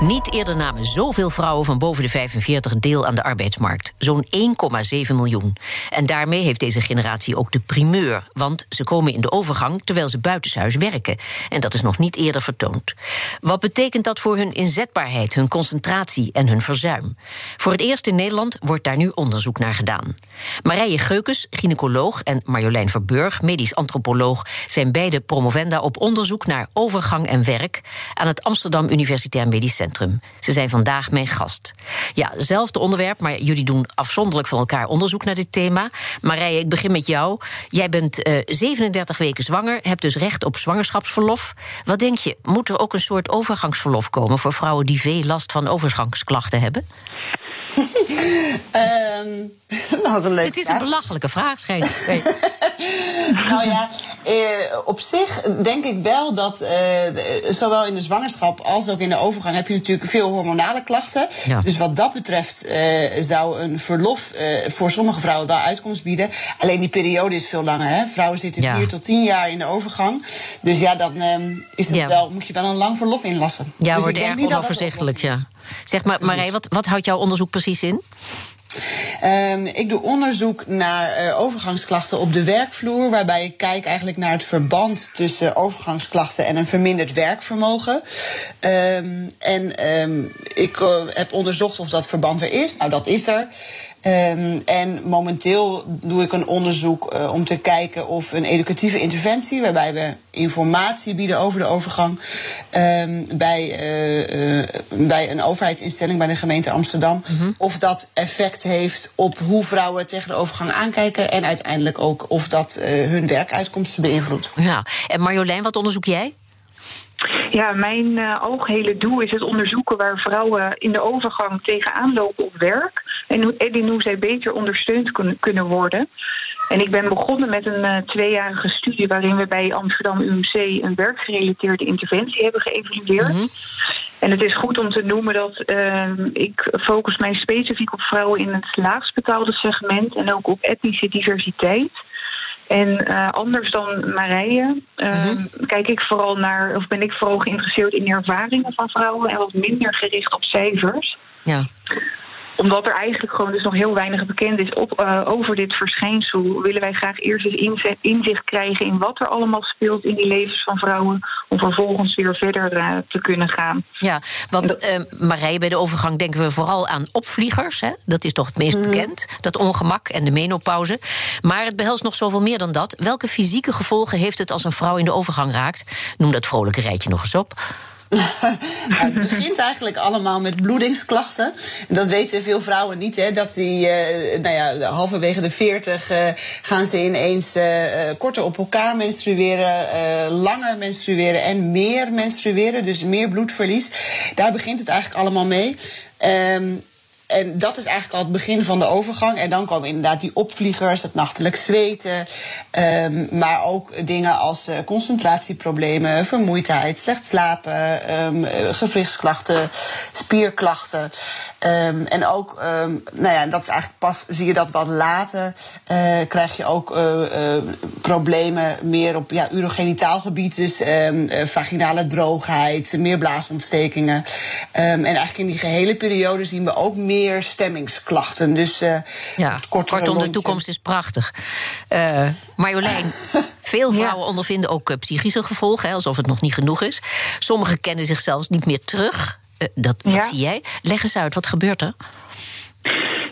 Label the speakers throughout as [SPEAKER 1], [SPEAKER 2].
[SPEAKER 1] Niet eerder namen zoveel vrouwen van boven de 45 deel aan de arbeidsmarkt. Zo'n 1,7 miljoen. En daarmee heeft deze generatie ook de primeur. Want ze komen in de overgang terwijl ze buitenshuis werken. En dat is nog niet eerder vertoond. Wat betekent dat voor hun inzetbaarheid, hun concentratie en hun verzuim? Voor het eerst in Nederland wordt daar nu onderzoek naar gedaan. Marije Geukes, gynaecoloog, en Marjolein Verburg, medisch antropoloog, zijn beide promovenda op onderzoek naar overgang en werk aan het Amsterdam Universitair Medisch Centrum. Ze zijn vandaag mijn gast. Ja, zelfde onderwerp, maar jullie doen afzonderlijk van elkaar onderzoek naar dit thema. Marije, ik begin met jou. Jij bent uh, 37 weken zwanger, hebt dus recht op zwangerschapsverlof. Wat denk je, moet er ook een soort overgangsverlof komen voor vrouwen die veel last van overgangsklachten hebben?
[SPEAKER 2] um, nou, een
[SPEAKER 1] Het is een belachelijke vraag, schijnt.
[SPEAKER 2] nou ja, eh, op zich denk ik wel dat eh, zowel in de zwangerschap als ook in de overgang heb je natuurlijk veel hormonale klachten. Ja. Dus wat dat betreft eh, zou een verlof eh, voor sommige vrouwen wel uitkomst bieden. Alleen die periode is veel langer. Hè? Vrouwen zitten vier tot tien jaar in de overgang. Dus ja, dan ehm, is het wel, moet je wel een lang verlof inlassen.
[SPEAKER 1] Ja,
[SPEAKER 2] dus
[SPEAKER 1] wordt erg onoverzichtelijk, ja. Zeg maar, Marij, wat, wat houdt jouw onderzoek precies in?
[SPEAKER 2] Um, ik doe onderzoek naar uh, overgangsklachten op de werkvloer, waarbij ik kijk eigenlijk naar het verband tussen overgangsklachten en een verminderd werkvermogen. Um, en um, ik uh, heb onderzocht of dat verband er is. Nou, dat is er. Um, en momenteel doe ik een onderzoek uh, om te kijken of een educatieve interventie, waarbij we informatie bieden over de overgang, um, bij, uh, uh, bij een overheidsinstelling, bij de gemeente Amsterdam, mm -hmm. of dat effect heeft op hoe vrouwen tegen de overgang aankijken en uiteindelijk ook of dat hun werkuitkomsten beïnvloedt.
[SPEAKER 1] Ja, en Marjolein, wat onderzoek jij?
[SPEAKER 3] Ja, mijn uh, algehele doel is het onderzoeken waar vrouwen in de overgang tegenaan lopen op werk. En en hoe zij beter ondersteund kunnen, kunnen worden. En ik ben begonnen met een uh, tweejarige studie waarin we bij Amsterdam UMC een werkgerelateerde interventie hebben geëvalueerd. Mm -hmm. En het is goed om te noemen dat uh, ik focus mij specifiek op vrouwen in het laagst betaalde segment en ook op etnische diversiteit. En uh, anders dan Marije uh, mm-hmm. kijk ik vooral naar, of ben ik vooral geïnteresseerd in de ervaringen van vrouwen en wat minder gericht op cijfers.
[SPEAKER 1] Ja
[SPEAKER 3] omdat er eigenlijk gewoon dus nog heel weinig bekend is op, uh, over dit verschijnsel, willen wij graag eerst eens inzicht krijgen in wat er allemaal speelt in die levens van vrouwen, om vervolgens weer verder uh, te kunnen gaan.
[SPEAKER 1] Ja, want uh, Marije, bij de overgang denken we vooral aan opvliegers. Hè? Dat is toch het meest mm. bekend, dat ongemak en de menopauze. Maar het behelst nog zoveel meer dan dat. Welke fysieke gevolgen heeft het als een vrouw in de overgang raakt? Noem dat vrolijke rijtje nog eens op.
[SPEAKER 2] nou, het begint eigenlijk allemaal met bloedingsklachten. En dat weten veel vrouwen niet, hè, dat die, uh, nou ja, halverwege de 40 uh, gaan ze ineens uh, korter op elkaar menstrueren, langer menstrueren en meer menstrueren, dus meer bloedverlies. Daar begint het eigenlijk allemaal mee. Um, en dat is eigenlijk al het begin van de overgang. En dan komen inderdaad die opvliegers, het nachtelijk zweten. Um, maar ook dingen als uh, concentratieproblemen, vermoeidheid, slecht slapen, um, gewrichtsklachten, spierklachten. Um, en ook, nou ja, dat is eigenlijk pas, zie je dat wat later, uh, krijg je ook problemen meer op ja, urogenitaal gebied. Dus vaginale droogheid, meer blaasontstekingen. en eigenlijk in die gehele periode zien we ook meer meer stemmingsklachten. Dus uh,
[SPEAKER 1] ja, kortom, de toekomst is prachtig. Uh, Marjolein, veel vrouwen ja. ondervinden ook psychische gevolgen, hè, alsof het nog niet genoeg is. Sommigen kennen zich zelfs niet meer terug. dat dat ja. zie jij. Leg eens uit, wat gebeurt er?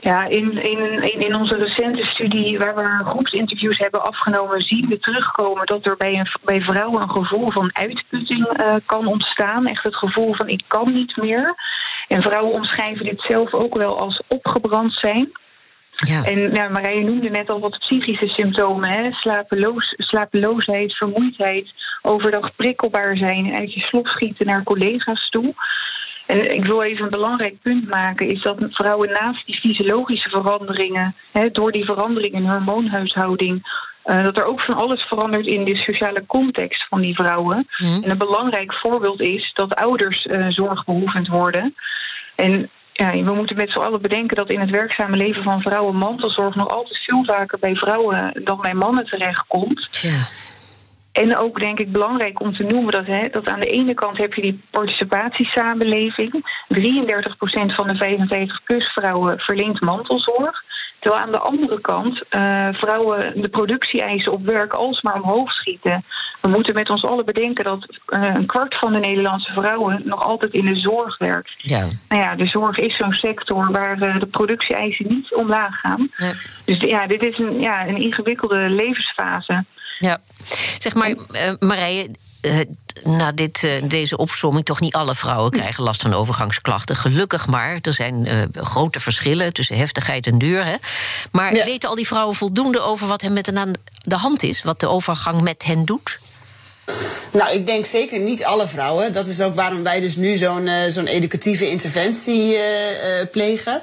[SPEAKER 3] Ja, in, in, in onze recente studie, waar we groepsinterviews hebben afgenomen, zien we terugkomen dat er bij, een, bij vrouwen een gevoel van uitputting uh, kan ontstaan. Echt het gevoel van ik kan niet meer. En vrouwen omschrijven dit zelf ook wel als opgebrand zijn. Ja. En nou, Marije noemde net al wat psychische symptomen: hè? Slapeloos, slapeloosheid, vermoeidheid, overdag prikkelbaar zijn, uit je slot schieten naar collega's toe. En ik wil even een belangrijk punt maken: is dat vrouwen naast die fysiologische veranderingen, hè, door die verandering in hormoonhuishouding, Uh, dat er ook van alles verandert in de sociale context van die vrouwen.
[SPEAKER 1] Mhm.
[SPEAKER 3] En een belangrijk voorbeeld is dat ouders uh, zorgbehoevend worden. En ja, we moeten met z'n allen bedenken dat in het werkzame leven van vrouwen mantelzorg nog altijd veel vaker bij vrouwen dan bij mannen terechtkomt.
[SPEAKER 1] Tja.
[SPEAKER 3] En ook denk ik belangrijk om te noemen dat, hè, dat aan de ene kant heb je die participatiesamenleving. 33% van de 55-plus vrouwen verleent mantelzorg. Terwijl aan de andere kant uh, vrouwen de productie-eisen op werk alsmaar omhoog schieten. We moeten met ons allen bedenken dat uh, een kwart van de Nederlandse vrouwen nog altijd in de zorg werkt.
[SPEAKER 1] Ja.
[SPEAKER 3] Nou ja, de zorg is zo'n sector waar uh, de productie-eisen niet omlaag gaan.
[SPEAKER 1] Nee.
[SPEAKER 3] Dus ja, dit is een, ja, een ingewikkelde levensfase.
[SPEAKER 1] Ja, zeg maar, Marije. Uh, na dit, uh, deze opsomming, toch niet alle vrouwen krijgen last van overgangsklachten. Gelukkig maar. Er zijn uh, grote verschillen tussen heftigheid en duur. Hè? Maar ja. weten al die vrouwen voldoende over wat hen met hen aan de hand is? Wat de overgang met hen doet?
[SPEAKER 2] Nou, ik denk zeker niet alle vrouwen. Dat is ook waarom wij dus nu zo'n uh, zo'n educatieve interventie uh, uh, plegen.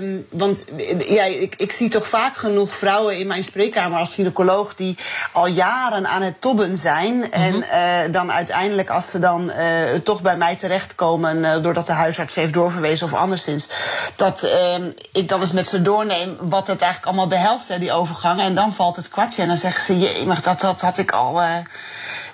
[SPEAKER 2] Um, want ja, ik, ik zie toch vaak genoeg vrouwen in mijn spreekkamer als gynaecoloog die al jaren aan het tobben zijn. Mm -hmm. En dan uiteindelijk, als ze dan toch bij mij terechtkomen, doordat de huisarts heeft doorverwezen of anderszins, dat ehm, ik dan eens met ze doorneem wat het eigenlijk allemaal behelst, hè, die overgang. En dan valt het kwartje en dan zeggen ze, je, maar dat, dat had ik al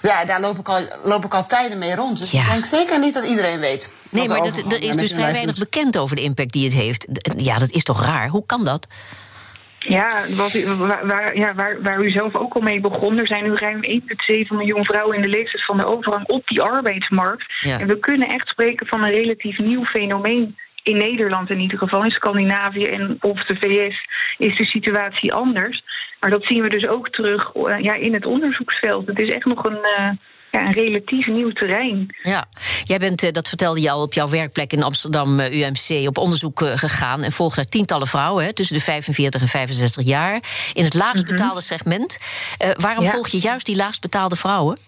[SPEAKER 2] ja, daar loop ik al, loop ik al tijden mee rond. Dus ja. ik denk zeker niet dat iedereen weet.
[SPEAKER 1] Nee, maar dat, er is dus vrij weinig doet. bekend over de impact die het heeft. Ja, dat is toch raar? Hoe kan dat?
[SPEAKER 3] Ja, wat, waar, waar, ja waar, waar u zelf ook al mee begon. Er zijn nu ruim 1,7 miljoen vrouwen in de leeftijd van de overgang op die arbeidsmarkt.
[SPEAKER 1] Ja.
[SPEAKER 3] En we kunnen echt spreken van een relatief nieuw fenomeen in Nederland in ieder geval. In Scandinavië en of de VS is de situatie anders. Maar dat zien we dus ook terug uh, ja, in het onderzoeksveld. Het is echt nog een, uh, ja, een relatief nieuw terrein.
[SPEAKER 1] Ja, jij bent, uh, dat vertelde je al, op jouw werkplek in Amsterdam UMC op onderzoek gegaan. En volgt daar tientallen vrouwen hè, tussen de 45 en 65 jaar. In het laagst betaalde mm -hmm. segment. waarom ja. volg je juist die laagst betaalde vrouwen?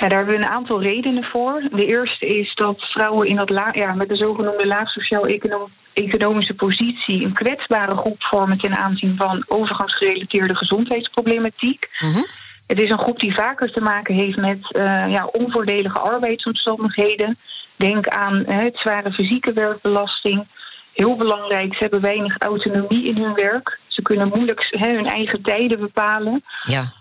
[SPEAKER 3] Ja, daar hebben we een aantal redenen voor. De eerste is dat vrouwen in dat la ja, met de zogenoemde laag sociaal-economische positie een kwetsbare groep vormen ten aanzien van overgangsgerelateerde gezondheidsproblematiek.
[SPEAKER 1] -hmm.
[SPEAKER 3] Het is een groep die vaker te maken heeft met uh, ja, onvoordelige arbeidsomstandigheden. Denk aan uh, het zware fysieke werkbelasting. Heel belangrijk, ze hebben weinig autonomie in hun werk. Ze kunnen moeilijk hè, hun eigen tijden bepalen.
[SPEAKER 1] Ja.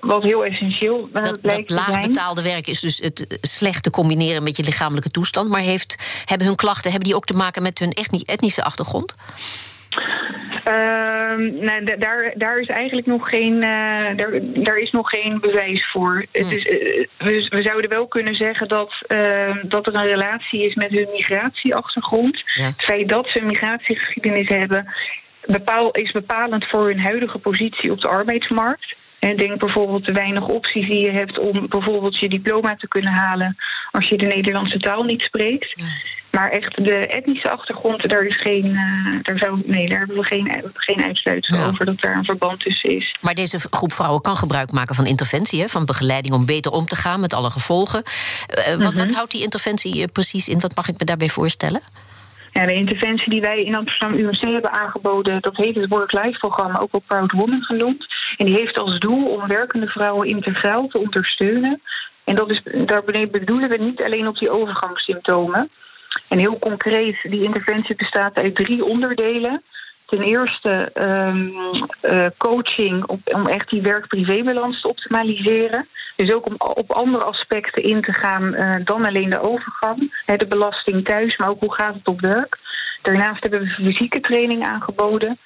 [SPEAKER 3] Wat heel essentieel uh,
[SPEAKER 1] dat,
[SPEAKER 3] blijkt
[SPEAKER 1] dat laag betaalde werk is dus het slecht te combineren met je lichamelijke toestand. Maar heeft, hebben hun klachten hebben die ook te maken met hun etnische achtergrond?
[SPEAKER 3] Uh, nou, daar, daar is eigenlijk nog geen, uh, daar, daar is nog geen bewijs voor.
[SPEAKER 1] Hm.
[SPEAKER 3] Uh, we, we, zouden wel kunnen zeggen dat, uh, dat er een relatie is met hun migratieachtergrond.
[SPEAKER 1] Ja.
[SPEAKER 3] Het feit dat ze een migratiegeschiedenis hebben, bepaal, is bepalend voor hun huidige positie op de arbeidsmarkt. En denk bijvoorbeeld de weinig opties die je hebt om bijvoorbeeld je diploma te kunnen halen als je de Nederlandse taal niet spreekt.
[SPEAKER 1] Ja.
[SPEAKER 3] Maar echt de etnische achtergrond, daar is geen, uh, daar zou, nee, daar hebben we geen, geen uitsluitsel
[SPEAKER 1] Ja.
[SPEAKER 3] over dat daar een verband tussen is.
[SPEAKER 1] Maar deze groep vrouwen kan gebruik maken van interventie, hè, van begeleiding om beter om te gaan met alle gevolgen. Uh, wat,
[SPEAKER 3] Mhm.
[SPEAKER 1] wat houdt die interventie precies in? Wat mag ik me daarbij voorstellen?
[SPEAKER 3] Ja, de interventie die wij in Amsterdam UMC hebben aangeboden, dat heet het Work-Life-programma, ook wel Proud Woman genoemd. En die heeft als doel om werkende vrouwen integraal te ondersteunen. En dat is, daar bedoelen we niet alleen op die overgangssymptomen. En heel concreet, die interventie bestaat uit drie onderdelen. Ten eerste um, uh, coaching op, om echt die werk-privébalans te optimaliseren. Dus ook om op andere aspecten in te gaan uh, dan alleen de overgang. De belasting thuis, maar ook hoe gaat het op werk. Daarnaast hebben we fysieke training aangeboden.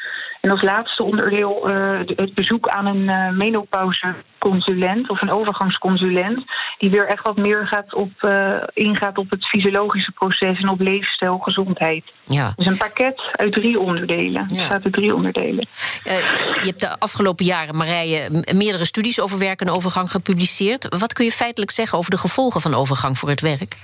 [SPEAKER 3] En als laatste onderdeel uh, het bezoek aan een uh, menopauseconsulent of een overgangsconsulent. Die weer echt wat meer gaat op, uh, ingaat op het fysiologische proces en op leefstijl, gezondheid.
[SPEAKER 1] Ja.
[SPEAKER 3] Dus een pakket uit drie onderdelen. Het
[SPEAKER 1] Ja.
[SPEAKER 3] staat uit drie onderdelen.
[SPEAKER 1] Je hebt de afgelopen jaren, Marije, meerdere studies over werk en overgang gepubliceerd. Wat kun je feitelijk zeggen over de gevolgen van overgang voor het werk?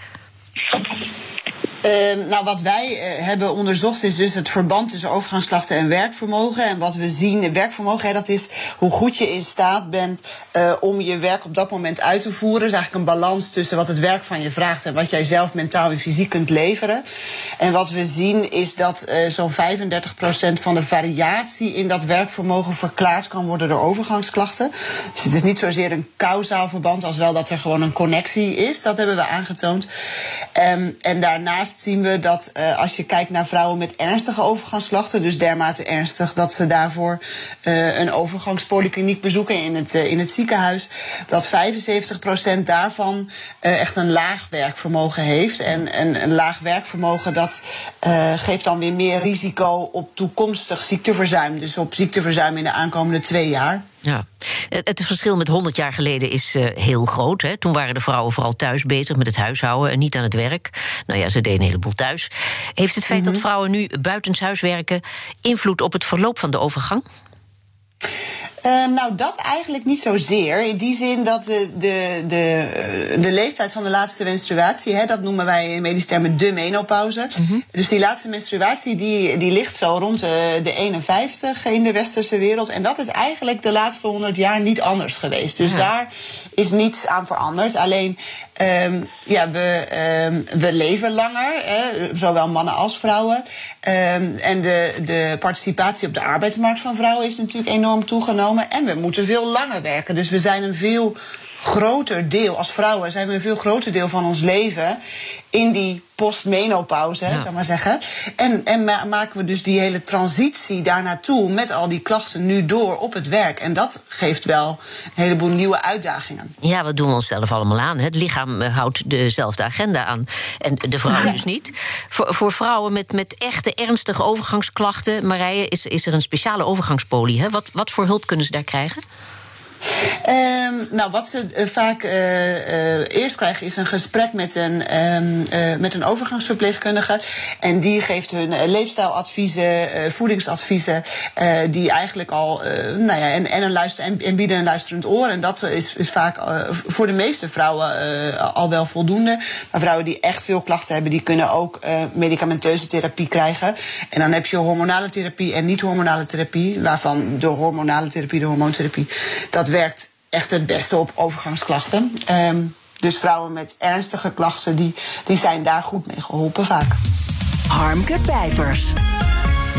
[SPEAKER 2] Ehm, nou, wat wij eh, hebben onderzocht is dus het verband tussen overgangsklachten en werkvermogen. En wat we zien, werkvermogen, hè, dat is hoe goed je in staat bent uh, om je werk op dat moment uit te voeren. Dus eigenlijk een balans tussen wat het werk van je vraagt en wat jij zelf mentaal en fysiek kunt leveren. En wat we zien is dat uh, zo'n 35% van de variatie in dat werkvermogen verklaard kan worden door overgangsklachten. Dus het is niet zozeer een kausaal verband als wel dat er gewoon een connectie is. Dat hebben we aangetoond. Um, en daarnaast zien we dat uh, als je kijkt naar vrouwen met ernstige overgangsklachten, dus dermate ernstig dat ze daarvoor uh, een overgangspolykliniek bezoeken in het, uh, in het ziekenhuis, dat 75% daarvan echt een laag werkvermogen heeft. En, en een laag werkvermogen dat geeft dan weer meer risico op toekomstig ziekteverzuim. Dus op ziekteverzuim in de aankomende twee jaar.
[SPEAKER 1] Ja, het, verschil met 100 jaar geleden is uh, heel groot. Hè? Toen waren de vrouwen vooral thuis bezig met het huishouden en niet aan het werk. Nou ja, ze deden een heleboel thuis. Heeft het feit mm -hmm. dat vrouwen nu buitenshuis werken invloed op het verloop van de overgang?
[SPEAKER 2] Uh, nou, dat eigenlijk niet zozeer. In die zin dat de, de, de, de leeftijd van de laatste menstruatie, hè, dat noemen wij in medische termen de menopauze. Mm -hmm. Dus die laatste menstruatie die, die ligt zo rond de, de 51 in de westerse wereld. En dat is eigenlijk de laatste 100 jaar niet anders geweest. Dus ja. daar is niets aan veranderd. Alleen, um, ja, we, um, we leven langer, hè, zowel mannen als vrouwen. Um, en de, de participatie op de arbeidsmarkt van vrouwen is natuurlijk enorm toegenomen. En we moeten veel langer werken. Dus we zijn een veel groter deel, als vrouwen zijn we een veel groter deel van ons leven in die postmenopauze, ja. zou maar zeggen. En, en ma maken we dus die hele transitie daar naartoe met al die klachten nu door op het werk. En dat geeft wel een heleboel nieuwe uitdagingen.
[SPEAKER 1] Ja, wat doen we onszelf allemaal aan? Het lichaam houdt dezelfde agenda aan. En de vrouw ja. dus niet. Voor, voor vrouwen met, met echte ernstige overgangsklachten, Marije, is, is er een speciale overgangspolie. Hè? Wat, wat voor hulp kunnen ze daar krijgen?
[SPEAKER 2] Um, nou, wat ze uh, vaak uh, uh, eerst krijgen is een gesprek met een, um, met een overgangsverpleegkundige. En die geeft hun leefstijladviezen, voedingsadviezen, die eigenlijk al, nou ja, en, en, een en, bieden een luisterend oor. En dat is, is vaak voor de meeste vrouwen al wel voldoende. Maar vrouwen die echt veel klachten hebben, die kunnen ook medicamenteuze therapie krijgen. En dan heb je hormonale therapie en niet-hormonale therapie, waarvan de hormonale therapie, de hormoontherapie, dat werkt echt het beste op overgangsklachten. Um, dus vrouwen met ernstige klachten, die, die zijn daar goed mee geholpen vaak.
[SPEAKER 4] Harmke Pijpers.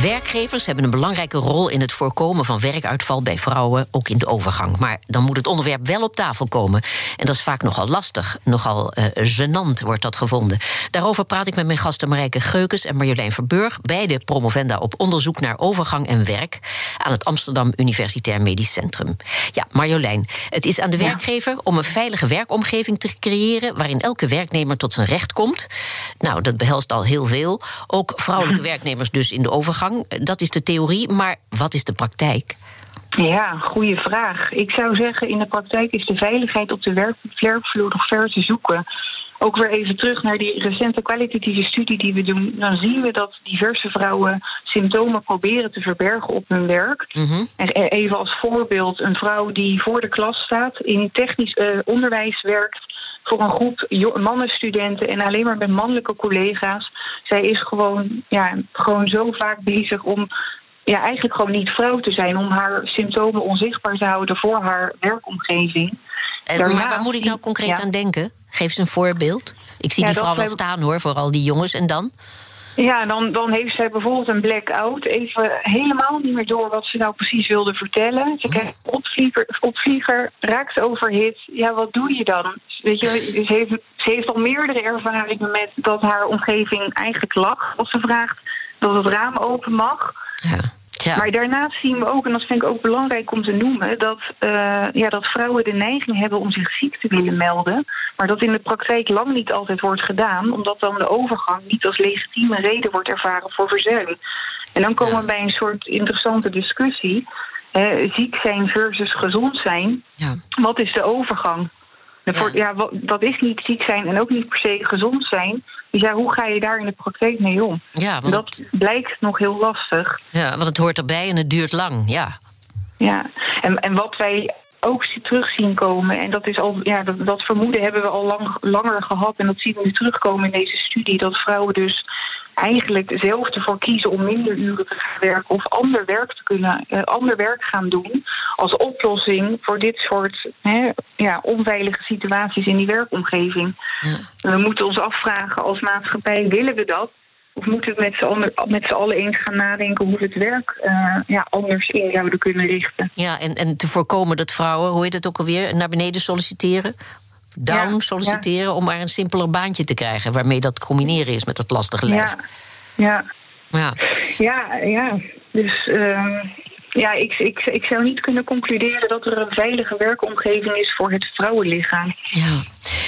[SPEAKER 1] Werkgevers hebben een belangrijke rol in het voorkomen van werkuitval bij vrouwen, ook in de overgang. Maar dan moet het onderwerp wel op tafel komen. En dat is vaak nogal lastig, nogal uh, gênant wordt dat gevonden. Daarover praat ik met mijn gasten Marijke Geukens en Marjolein Verburg, beide promovenda op onderzoek naar overgang en werk aan het Amsterdam Universitair Medisch Centrum. Ja, Marjolein, het is aan de werkgever om een veilige werkomgeving te creëren waarin elke werknemer tot zijn recht komt. Nou, dat behelst al heel veel. Ook vrouwelijke werknemers dus in de overgang. Dat is de theorie, maar wat is de praktijk?
[SPEAKER 3] Ja, goede vraag. Ik zou zeggen, in de praktijk is de veiligheid op de werk werkvloer nog ver te zoeken. Ook weer even terug naar die recente kwalitatieve studie die we doen. Dan zien we dat diverse vrouwen symptomen proberen te verbergen op hun werk. Mm -hmm. En even als voorbeeld, een vrouw die voor de klas staat, in technisch uh, onderwijs werkt voor een groep mannenstudenten en alleen maar met mannelijke collega's. Zij is gewoon, ja, gewoon zo vaak bezig om ja, eigenlijk gewoon niet vrouw te zijn, om haar symptomen onzichtbaar te houden voor haar werkomgeving.
[SPEAKER 1] En, Daarnaast, maar waar moet ik nou concreet ja. aan denken? Geef eens een voorbeeld. Ik zie ja, die vrouw wel staan hoor, vooral die jongens en dan?
[SPEAKER 3] Ja, dan, dan heeft zij bijvoorbeeld een blackout. Even helemaal niet meer door wat ze nou precies wilde vertellen. Ze krijgt een opvlieger, opvlieger, raakt overhit. Ja, wat doe je dan? Weet je, ze heeft, ze heeft al meerdere ervaringen met dat haar omgeving eigenlijk lag. Als ze vraagt dat het raam open mag. Ja. Ja. Maar daarnaast zien we ook, en dat vind ik ook belangrijk om te noemen, dat, uh, ja, dat vrouwen de neiging hebben om zich ziek te willen melden. Maar dat in de praktijk lang niet altijd wordt gedaan, omdat dan de overgang niet als legitieme reden wordt ervaren voor verzuim. En dan komen ja. we bij een soort interessante discussie. Hè, ziek zijn versus gezond zijn. Ja. Wat is de overgang? Ja. Voor, ja, dat is niet ziek zijn en ook niet per se gezond zijn. Dus ja, hoe ga je daar in de praktijk mee om?
[SPEAKER 1] Ja,
[SPEAKER 3] want dat het... blijkt nog heel lastig.
[SPEAKER 1] Ja, want het hoort erbij en het duurt lang, ja.
[SPEAKER 3] Ja, en, en wat wij ook terug zien komen. En dat, is al, ja, dat, dat vermoeden hebben we al lang, langer gehad. En dat zien we nu terugkomen in deze studie. Dat vrouwen dus eigenlijk zelf ervoor kiezen om minder uren te gaan werken of ander werk te kunnen, uh, ander werk gaan doen als oplossing voor dit soort hè, ja, onveilige situaties in die werkomgeving. Ja. We moeten ons afvragen als maatschappij, willen we dat? Of moeten we met z'n, met z'n allen eens gaan nadenken hoe we het werk uh, ja, anders in zouden kunnen richten?
[SPEAKER 1] Ja, en, en te voorkomen dat vrouwen, hoe heet het ook alweer, naar beneden solliciteren? Down solliciteren om maar een simpeler baantje te krijgen, waarmee dat combineren is met dat lastige lijf.
[SPEAKER 3] Ja, ja. Ja, ja, ja. Dus. Uh, ja, ik, ik, ik zou niet kunnen concluderen dat er een veilige werkomgeving is voor het vrouwenlichaam.
[SPEAKER 1] Ja.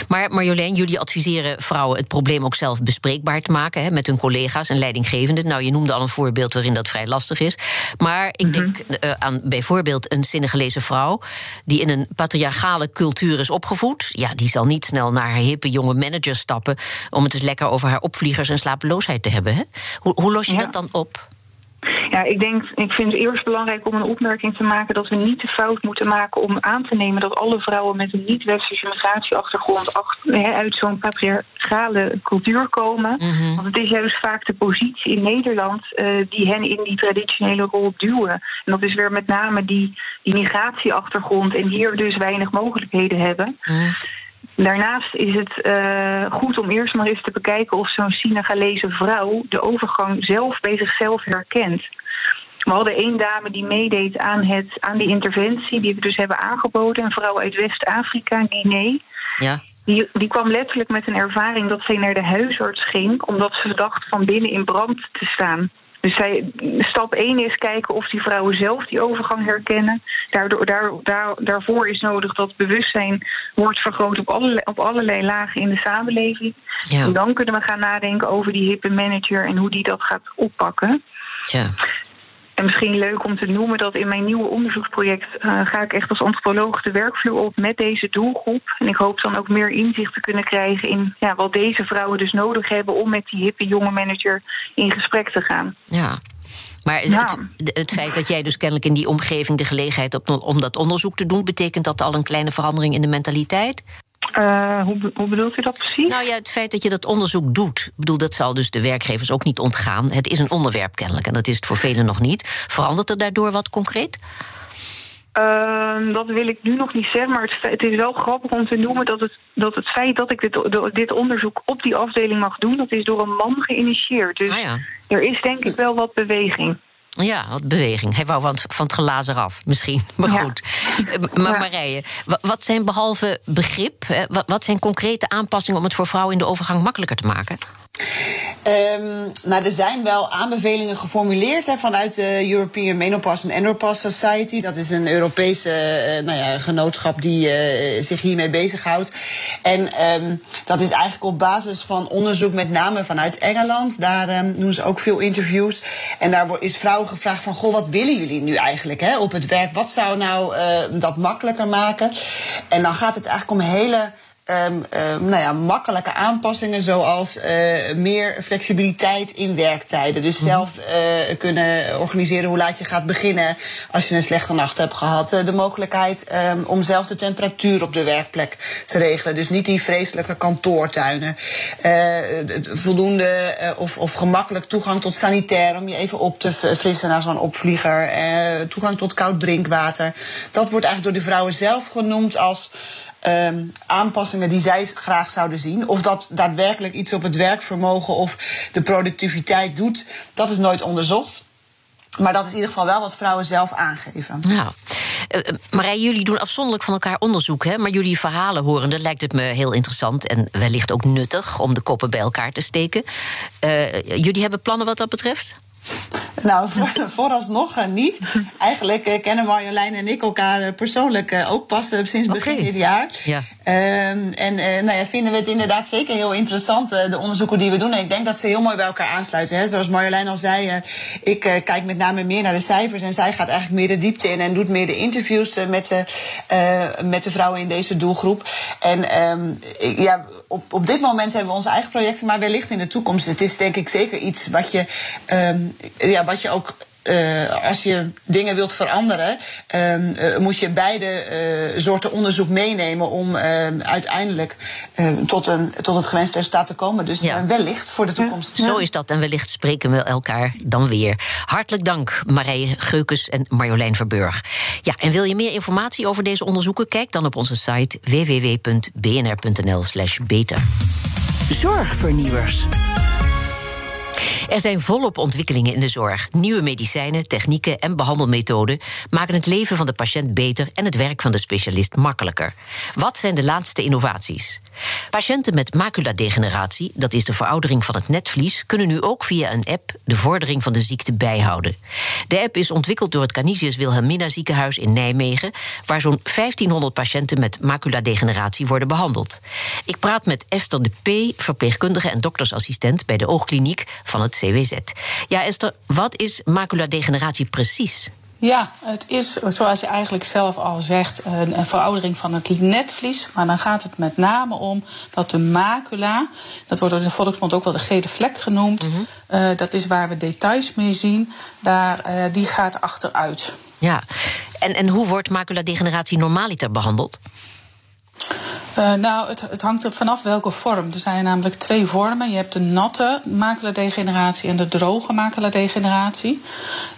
[SPEAKER 1] Maar Marjolein, jullie adviseren vrouwen het probleem ook zelf bespreekbaar te maken hè, met hun collega's en leidinggevenden. Nou, je noemde al een voorbeeld waarin dat vrij lastig is. Maar ik denk uh, aan bijvoorbeeld een Senegaleese vrouw die in een patriarchale cultuur is opgevoed. Ja, die zal niet snel naar haar hippe jonge manager stappen om het eens lekker over haar opvliegers en slapeloosheid te hebben. Hè? Hoe, hoe los je dat dan op?
[SPEAKER 3] Ja, ik denk, ik vind het eerst belangrijk om een opmerking te maken dat we niet de fout moeten maken om aan te nemen dat alle vrouwen met een niet-westerse migratieachtergrond uit zo'n patriarchale cultuur komen. Mhm. Want het is juist vaak de positie in Nederland uh, die hen in die traditionele rol duwen. En dat is weer met name die, die migratieachtergrond en hier dus weinig mogelijkheden hebben. Mhm. Daarnaast is het uh, goed om eerst maar eens te bekijken of zo'n Senegalese vrouw de overgang zelf bij zichzelf herkent. We hadden één dame die meedeed aan, het, aan die interventie, die we dus hebben aangeboden, een vrouw uit West-Afrika, Guinea. Ja. Die, die kwam letterlijk met een ervaring dat zij naar de huisarts ging, omdat ze dacht van binnen in brand te staan. Dus zij, stap 1 is kijken of die vrouwen zelf die overgang herkennen. Daardoor, daar, daar, daarvoor is nodig dat bewustzijn wordt vergroot op allerlei, op allerlei lagen in de samenleving. Ja. En dan kunnen we gaan nadenken over die hippe manager en hoe die dat gaat oppakken. Tja. En misschien leuk om te noemen dat in mijn nieuwe onderzoeksproject uh, ga ik echt als antropoloog de werkvloer op met deze doelgroep. En ik hoop dan ook meer inzicht te kunnen krijgen in ja, wat deze vrouwen dus nodig hebben om met die hippe jonge manager in gesprek te gaan.
[SPEAKER 1] Ja. Maar het, het, feit dat jij dus kennelijk in die omgeving de gelegenheid hebt om dat onderzoek te doen, betekent dat al een kleine verandering in de mentaliteit?
[SPEAKER 3] Uh, hoe, hoe, bedoelt u dat precies?
[SPEAKER 1] Nou ja, het feit dat je dat onderzoek doet, bedoel, dat zal dus de werkgevers ook niet ontgaan. Het is een onderwerp kennelijk en dat is het voor velen nog niet. Verandert er daardoor wat concreet?
[SPEAKER 3] Uh, dat wil ik nu nog niet zeggen, maar het, het, is wel grappig om te noemen dat het, dat het feit dat ik dit, dit onderzoek op die afdeling mag doen, dat is door een man geïnitieerd. Dus ah ja. er is denk ik wel wat beweging.
[SPEAKER 1] Ja, wat beweging. Hij wou van, van het glazen af, misschien. Maar goed. Eh, maar Marije, wat zijn behalve begrip... wat zijn concrete aanpassingen om het voor vrouwen in de overgang makkelijker te maken?
[SPEAKER 2] Nou, er zijn wel aanbevelingen geformuleerd hè, vanuit de European Menopause and Andropause Society. Dat is een Europese uh, nou ja, genootschap die uh, zich hiermee bezighoudt. En um, dat is eigenlijk op basis van onderzoek, met name vanuit Engeland. Daar um, doen ze ook veel interviews. En daar is vrouwen gevraagd van, goh, wat willen jullie nu eigenlijk hè, op het werk? Wat zou nou uh, dat makkelijker maken? En dan gaat het eigenlijk om hele Um, um, nou ja, makkelijke aanpassingen, zoals uh, meer flexibiliteit in werktijden. Dus mhm. zelf uh, kunnen organiseren hoe laat je gaat beginnen als je een slechte nacht hebt gehad. Uh, de mogelijkheid um, om zelf de temperatuur op de werkplek te regelen. Dus niet die vreselijke kantoortuinen. voldoende of, of gemakkelijk toegang tot sanitair om je even op te frissen naar zo'n opvlieger. toegang tot koud drinkwater. Dat wordt eigenlijk door de vrouwen zelf genoemd als um, aanpassingen die zij graag zouden zien. Of dat daadwerkelijk iets op het werkvermogen of de productiviteit doet, dat is nooit onderzocht. Maar dat is in ieder geval wel wat vrouwen zelf aangeven.
[SPEAKER 1] Nou, Marij, jullie doen afzonderlijk van elkaar onderzoek, hè? maar jullie verhalen horende lijkt het me heel interessant en wellicht ook nuttig om de koppen bij elkaar te steken. Uh, jullie hebben plannen wat dat betreft?
[SPEAKER 2] Nou, voor, vooralsnog uh, niet. Eigenlijk uh, kennen Marjolein en ik elkaar uh, persoonlijk ook pas sinds begin okay. dit jaar. Ja. Ehm, en nou ja, vinden we het inderdaad zeker heel interessant, de onderzoeken die we doen. En ik denk dat ze heel mooi bij elkaar aansluiten. Hè. Zoals Marjolein al zei, ik kijk met name meer naar de cijfers. En zij gaat eigenlijk meer de diepte in en doet meer de interviews met, de, met de vrouwen in deze doelgroep. En um, ja, op, op dit moment hebben we onze eigen projecten, maar wellicht in de toekomst. Het is denk ik zeker iets wat je, um, ja, wat je ook als je dingen wilt veranderen, ehm, moet je beide soorten onderzoek meenemen om ehm, uiteindelijk tot, een, tot het gewenste resultaat te komen. Dus wellicht voor de toekomst.
[SPEAKER 1] Zo is dat en wellicht spreken we elkaar dan weer. Hartelijk dank, Marije Geukes en Marjolein Verburg. Ja, en wil je meer informatie over deze onderzoeken? Kijk dan op onze site www.bnr.nl/slash beter.
[SPEAKER 4] Zorgvernieuwers.
[SPEAKER 1] Er zijn volop ontwikkelingen in de zorg. Nieuwe medicijnen, technieken en behandelmethoden maken het leven van de patiënt beter en het werk van de specialist makkelijker. Wat zijn de laatste innovaties? Patiënten met maculadegeneratie, dat is de veroudering van het netvlies, kunnen nu ook via een app de vordering van de ziekte bijhouden. De app is ontwikkeld door het Canisius Wilhelmina ziekenhuis in Nijmegen, waar zo'n 1500 patiënten met maculadegeneratie worden behandeld. Ik praat met Esther de P., verpleegkundige en doktersassistent bij de oogkliniek van het CWZ. Ja, Esther, wat is maculadegeneratie precies?
[SPEAKER 5] Ja, het is zoals je eigenlijk zelf al zegt een, veroudering van het netvlies. Maar dan gaat het met name om dat de macula, dat wordt in de volksmond ook wel de gele vlek genoemd, mhm. eh, dat is waar we details mee zien, daar, uh, die gaat achteruit.
[SPEAKER 1] Ja, en, en hoe wordt maculadegeneratie normaliter behandeld?
[SPEAKER 5] Uh, nou, het, het, hangt er vanaf welke vorm. Er zijn namelijk twee vormen. Je hebt de natte maculadegeneratie en de droge maculadegeneratie.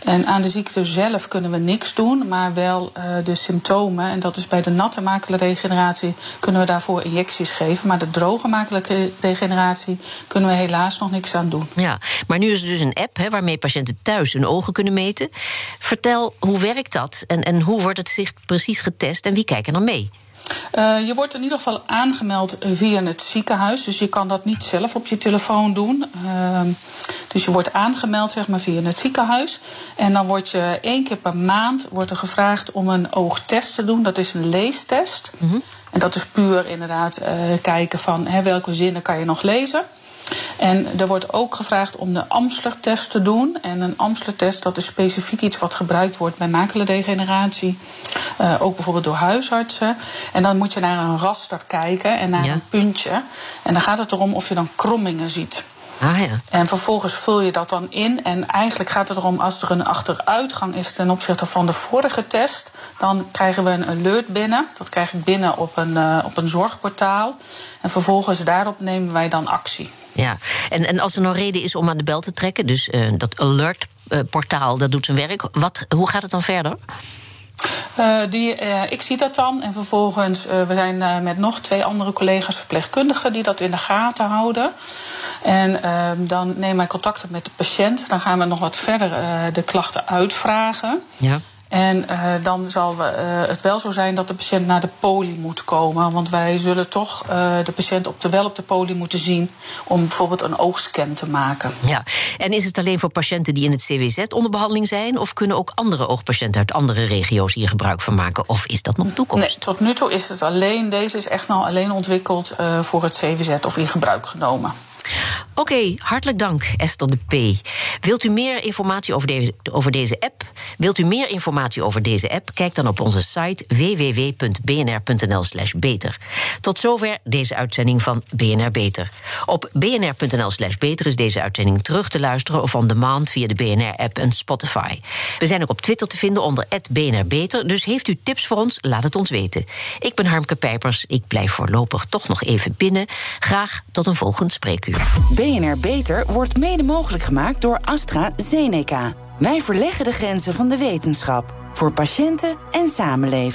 [SPEAKER 5] En aan de ziekte zelf kunnen we niks doen, maar wel uh, de symptomen. En dat is bij de natte maculadegeneratie kunnen we daarvoor injecties geven. Maar de droge maculadegeneratie kunnen we helaas nog niks aan doen.
[SPEAKER 1] Ja, maar nu is er dus een app waarmee patiënten thuis hun ogen kunnen meten. Vertel, hoe werkt dat en, en hoe wordt het zicht precies getest en wie kijkt er dan mee?
[SPEAKER 5] Uh, je wordt in ieder geval aangemeld via het ziekenhuis. Dus je kan dat niet zelf op je telefoon doen. Uh, dus je wordt aangemeld zeg maar, via het ziekenhuis. En dan word je één keer per maand wordt er gevraagd om een oogtest te doen. Dat is een leestest. Mm -hmm. En dat is puur inderdaad uh, kijken van hè, welke zinnen kan je nog lezen. En er wordt ook gevraagd om de Amsler-test te doen. En een Amsler-test dat is specifiek iets wat gebruikt wordt bij makelaardegeneratie. Uh, ook bijvoorbeeld door huisartsen. En dan moet je naar een raster kijken en naar ja. een puntje. En dan gaat het erom of je dan krommingen ziet.
[SPEAKER 1] Ah, ja.
[SPEAKER 5] En vervolgens vul je dat dan in. En eigenlijk gaat het erom, als er een achteruitgang is ten opzichte van de vorige test, dan krijgen we een alert binnen. Dat krijg ik binnen op een, uh, op een zorgportaal. En vervolgens daarop nemen wij dan actie.
[SPEAKER 1] Ja, en, en als er nou reden is om aan de bel te trekken, dus uh, dat alert-portaal, uh, dat doet zijn werk. Wat, hoe gaat het dan verder?
[SPEAKER 5] Uh, die, uh, ik zie dat dan. En vervolgens, uh, we zijn met nog twee andere collega's verpleegkundigen die dat in de gaten houden. En dan nemen wij contact op met de patiënt. Dan gaan we nog wat verder de klachten uitvragen.
[SPEAKER 1] Ja.
[SPEAKER 5] En uh, dan zal uh, het wel zo zijn dat de patiënt naar de poli moet komen. Want wij zullen toch uh, de patiënt op de, wel op de poli moeten zien om bijvoorbeeld een oogscan te maken.
[SPEAKER 1] Ja, en is het alleen voor patiënten die in het CWZ onder behandeling zijn? Of kunnen ook andere oogpatiënten uit andere regio's hier gebruik van maken? Of is dat nog toekomst?
[SPEAKER 5] Nee, tot nu toe is het alleen, deze is echt nou alleen ontwikkeld voor het CWZ of in gebruik genomen.
[SPEAKER 1] Oké, okay, hartelijk dank, Esther de P. Wilt u meer informatie over deze, over deze app? Wilt u meer informatie over deze app? Kijk dan op onze site www.bnr.nl/slash beter. Tot zover deze uitzending van BNR Beter. Op bnr.nl/slash beter is deze uitzending terug te luisteren of on demand via de BNR-app en Spotify. We zijn ook op Twitter te vinden onder BNR Beter, dus heeft u tips voor ons? Laat het ons weten. Ik ben Harmke Pijpers. Ik blijf voorlopig toch nog even binnen. Graag tot een volgend spreekuur.
[SPEAKER 6] BNR Beter wordt mede mogelijk gemaakt door AstraZeneca. Wij verleggen de grenzen van de wetenschap voor patiënten en samenleving.